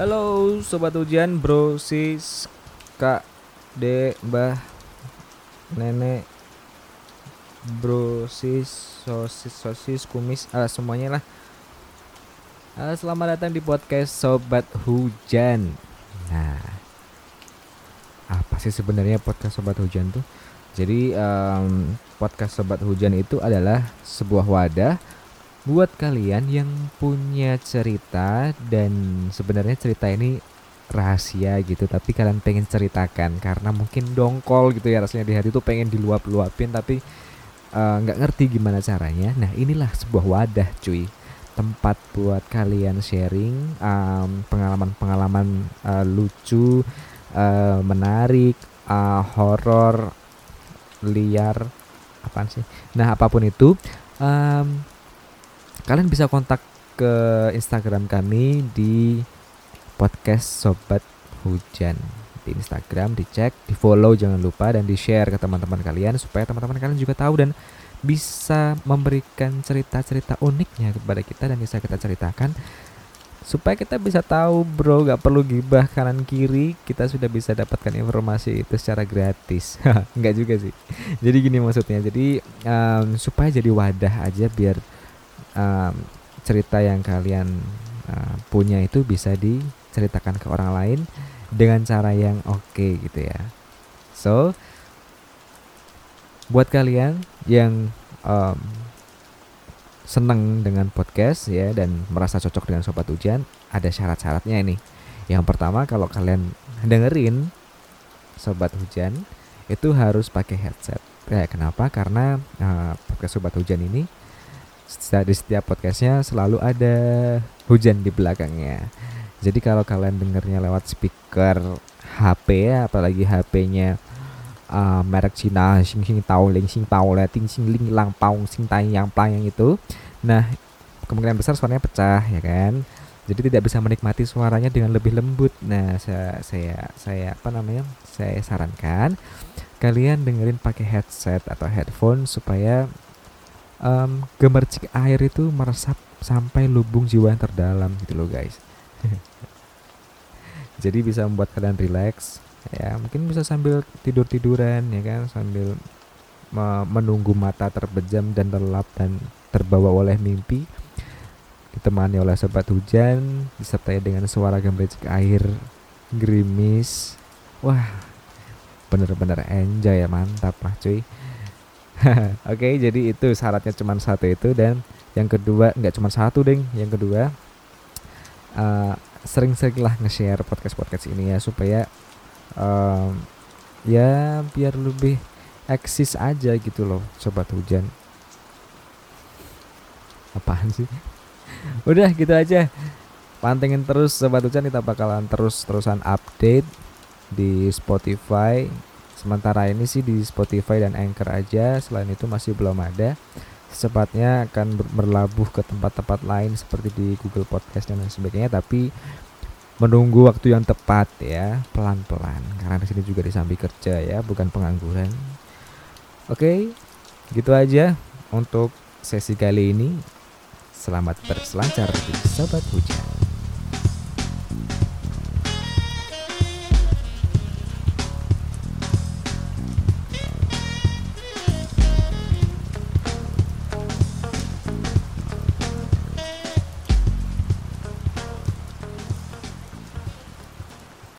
Halo sobat hujan, bro, sis, kak, dek, mbah, nenek, bro, sis, sosis, sosis, kumis, ah, semuanya lah. Ah, selamat datang di podcast Sobat Hujan. Nah, apa sih sebenarnya podcast Sobat Hujan tuh? Jadi em, podcast Sobat Hujan itu adalah sebuah wadah buat kalian yang punya cerita dan sebenarnya cerita ini rahasia gitu tapi kalian pengen ceritakan karena mungkin dongkol gitu ya rasanya di hati tuh pengen diluap-luapin tapi eh, nggak ngerti gimana caranya. Nah inilah sebuah wadah cuy. Tempat buat kalian sharing em, pengalaman-pengalaman eh, lucu eh, menarik eh, horor liar apaan sih? Nah apa pun itu em, kalian bisa kontak ke Instagram kami di podcast Sobat Hujan. Di Instagram dicek, di follow jangan lupa dan di share ke teman-teman kalian supaya teman-teman kalian juga tahu dan bisa memberikan cerita-cerita uniknya kepada kita dan bisa kita ceritakan. Supaya kita bisa tahu bro gak perlu gibah kanan kiri kita sudah bisa dapatkan informasi itu secara gratis. Nggak juga sih. Jadi gini maksudnya jadi em, supaya jadi wadah aja biar um, cerita yang kalian uh, punya itu bisa diceritakan ke orang lain dengan cara yang oke gitu ya. So, buat kalian yang um, seneng dengan podcast ya dan merasa cocok dengan sobat hujan, ada syarat-syaratnya ini. Yang pertama kalau kalian dengerin sobat hujan itu harus pakai headset. Ya, kenapa? Karena uh, podcast sobat hujan ini Di setiap podcastnya selalu ada hujan di belakangnya. Jadi kalau kalian dengernya lewat speaker HP ya, apalagi HP-nya uh, merek Cina, sing sing tau ling sing tau ting sing ling lang paung sing tai yang plang yang itu. Nah, kemungkinan besar suaranya pecah ya kan. Jadi tidak bisa menikmati suaranya dengan lebih lembut. Nah, saya saya saya apa namanya? Saya sarankan kalian dengerin pakai headset atau headphone supaya em, gemercik air itu meresap sampai lubung jiwa yang terdalam gitu loh guys. Jadi bisa membuat kalian rileks ya, mungkin bisa sambil tidur-tiduran ya kan, sambil me- menunggu mata terbejam dan terlelap dan terbawa oleh mimpi ditemani oleh sobat hujan disertai dengan suara gemericik air gerimis. Wah, bener-bener enjoy ya, mantap lah cuy. Oke, jadi itu syaratnya cuma satu itu dan yang kedua nggak cuma satu ding. Yang kedua eh, sering-seringlah nge-share podcast-podcast ini ya supaya em, ya biar lebih eksis aja gitu loh sobat hujan. Apaan sih? Udah gitu aja. Pantengin terus sobat hujan kita bakalan terus-terusan update di Spotify Sementara ini sih di Spotify dan Anchor aja, selain itu masih belum ada. Secepatnya akan ber- berlabuh ke tempat-tempat lain seperti di Google Podcast dan lain sebagainya, tapi menunggu waktu yang tepat ya, pelan-pelan. Karena di sini juga disambi kerja ya, bukan pengangguran. Oke, gitu aja untuk sesi kali ini. Selamat berselancar di Sobat Hujan.